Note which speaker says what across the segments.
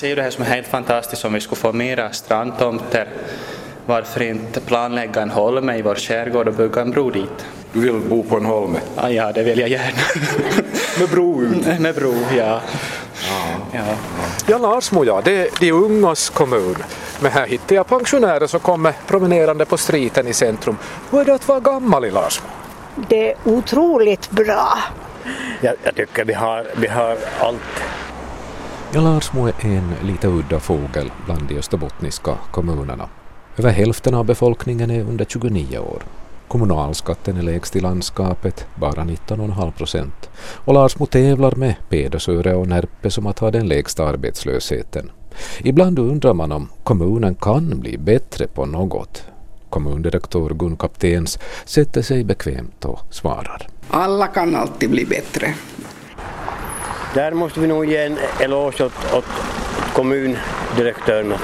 Speaker 1: ser ju det här som är helt fantastiskt om vi skulle få mera strandtomter. Varför inte planlägga en holme i vår skärgård och bygga en bro dit?
Speaker 2: Du vill bo på en holme?
Speaker 1: Ah, ja, det vill jag gärna.
Speaker 2: Med bro ut?
Speaker 1: Med bro, ja.
Speaker 2: Ja, ja Larsmo ja, det är de ungas kommun. Men här hittar jag pensionärer som kommer promenerande på striten i centrum. Hur är det att vara gammal i Larsmo?
Speaker 3: Det är otroligt bra.
Speaker 4: Jag, jag tycker vi har, vi har allt.
Speaker 5: Ja, Larsmo är en lite udda fågel bland de österbottniska kommunerna. Över hälften av befolkningen är under 29 år. Kommunalskatten är lägst i landskapet, bara 19,5 procent. Och Larsmo tävlar med Pedersöre och Närpe som att ha den lägsta arbetslösheten. Ibland undrar man om kommunen kan bli bättre på något. Kommundirektör Gun Kaptens sätter sig bekvämt och svarar.
Speaker 6: Alla kan alltid bli bättre.
Speaker 4: Där måste vi nog ge en eloge åt, åt kommundirektören.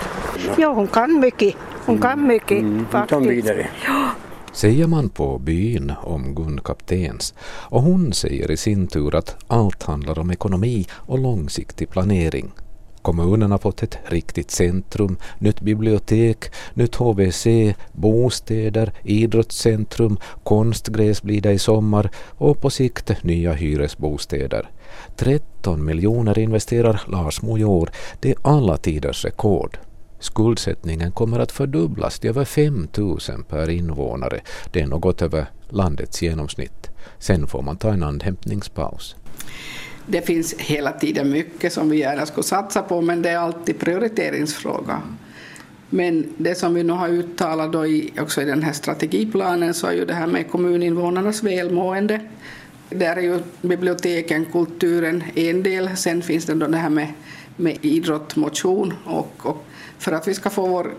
Speaker 3: Ja, hon kan mycket. Hon kan mycket mm, faktiskt.
Speaker 4: Vidare.
Speaker 3: Ja.
Speaker 5: Säger man på byn om Gun Kaptens och hon säger i sin tur att allt handlar om ekonomi och långsiktig planering. Kommunen har fått ett riktigt centrum, nytt bibliotek, nytt HVC, bostäder, idrottscentrum, konstgräs blir det i sommar och på sikt nya hyresbostäder. 13 miljoner investerar Larsmo i år. Det är alla tiders rekord. Skuldsättningen kommer att fördubblas till över 5 000 per invånare. Det är något över landets genomsnitt. Sen får man ta en andhämtningspaus.
Speaker 6: Det finns hela tiden mycket som vi gärna skulle satsa på men det är alltid prioriteringsfråga. Men det som vi nu har uttalat då i, också i den här strategiplanen så är ju det här med kommuninvånarnas välmående. Där är ju biblioteken, kulturen en del. Sen finns det då det här med, med idrott, motion och, och för att vi ska få vår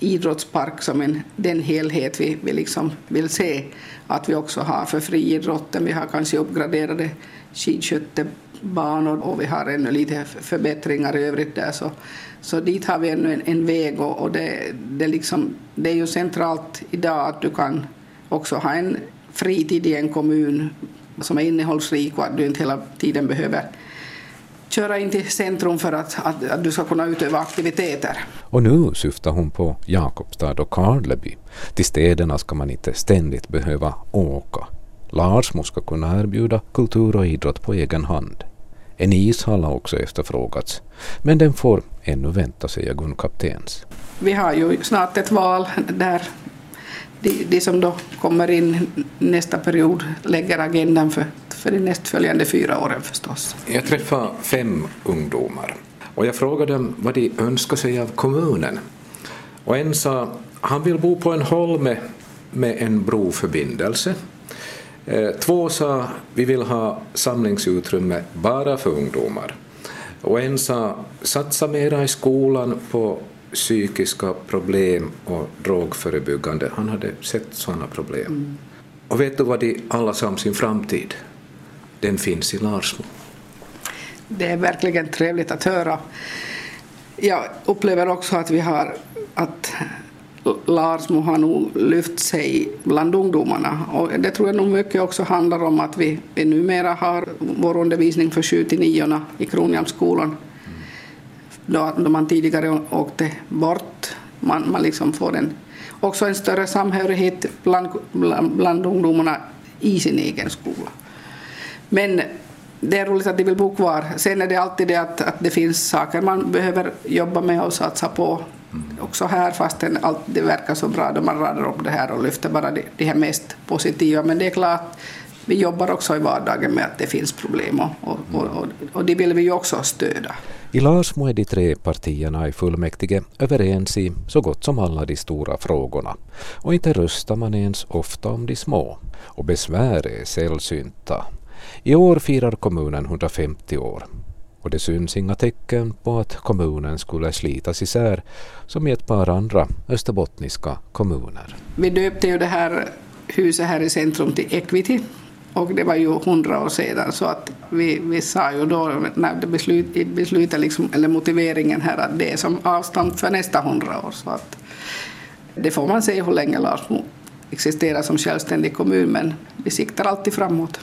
Speaker 6: idrottspark som en, den helhet vi, vi liksom vill se. Att vi också har för friidrotten, vi har kanske uppgraderade skidskyttebanor och vi har ännu lite förbättringar i övrigt där. Så, så dit har vi ännu en, en väg och, och det, det, liksom, det är ju centralt idag att du kan också ha en fritid i en kommun som är innehållsrik och att du inte hela tiden behöver köra in till centrum för att, att, att, du ska kunna utöva aktiviteter.
Speaker 5: Och nu syftar hon på Jakobstad och Karleby. Till städerna ska man inte ständigt behöva åka. Larsmo ska kunna erbjuda kultur och idrott på egen hand. En ishall har också efterfrågats, men den får ännu vänta, säger Gun Kaptens.
Speaker 6: Vi har ju snart ett val där de, de som då kommer in nästa period lägger agendan för, för de nästföljande fyra åren förstås.
Speaker 2: Jag träffade fem ungdomar och jag frågade dem vad de önskar sig av kommunen. Och en sa han vill bo på en holme med en broförbindelse. Eh, två sa vi vill ha samlingsutrymme bara för ungdomar. Och en sa satsa mera i skolan på psykiska problem och drogförebyggande. Han hade sett sådana problem. Mm. Och vet du vad de alla sa om sin framtid? Den finns i Larsmo.
Speaker 6: Det är verkligen trevligt att höra. Jag upplever också att vi har att Larsmo har nog lyft sig bland ungdomarna. Och det tror jag nog mycket också handlar om att vi, vi numera har vår undervisning för 7 till 9 i Kronhjälmsskolan då, då man tidigare åkte bort. Man, man liksom får en, också en större samhörighet bland, bland, bland ungdomarna i sin egen skola. Men det är roligt att de vill bo kvar. Sen är det alltid det att, att det finns saker man behöver jobba med och satsa på. Mm. Också här, fastän allt det verkar så bra då man radar upp det här och lyfter bara det, det här mest positiva. Men det är klart, vi jobbar också i vardagen med att det finns problem och, och, och, och, och det vill vi ju också stödja.
Speaker 5: I Larsmo är de tre partierna i fullmäktige överens i så gott som alla de stora frågorna. Och inte röstar man ens ofta om de små. Och besvär är sällsynta. I år firar kommunen 150 år. Och det syns inga tecken på att kommunen skulle slitas isär som i ett par andra österbottniska kommuner.
Speaker 6: Vi döpte ju det här huset här i centrum till Equity och det var ju hundra år sedan så att vi, vi sa ju då när det beslut, beslutet liksom, eller motiveringen här att det är som avstamp för nästa hundra år. Så att det får man se hur länge Larsmo existerar som självständig kommun men vi siktar alltid framåt.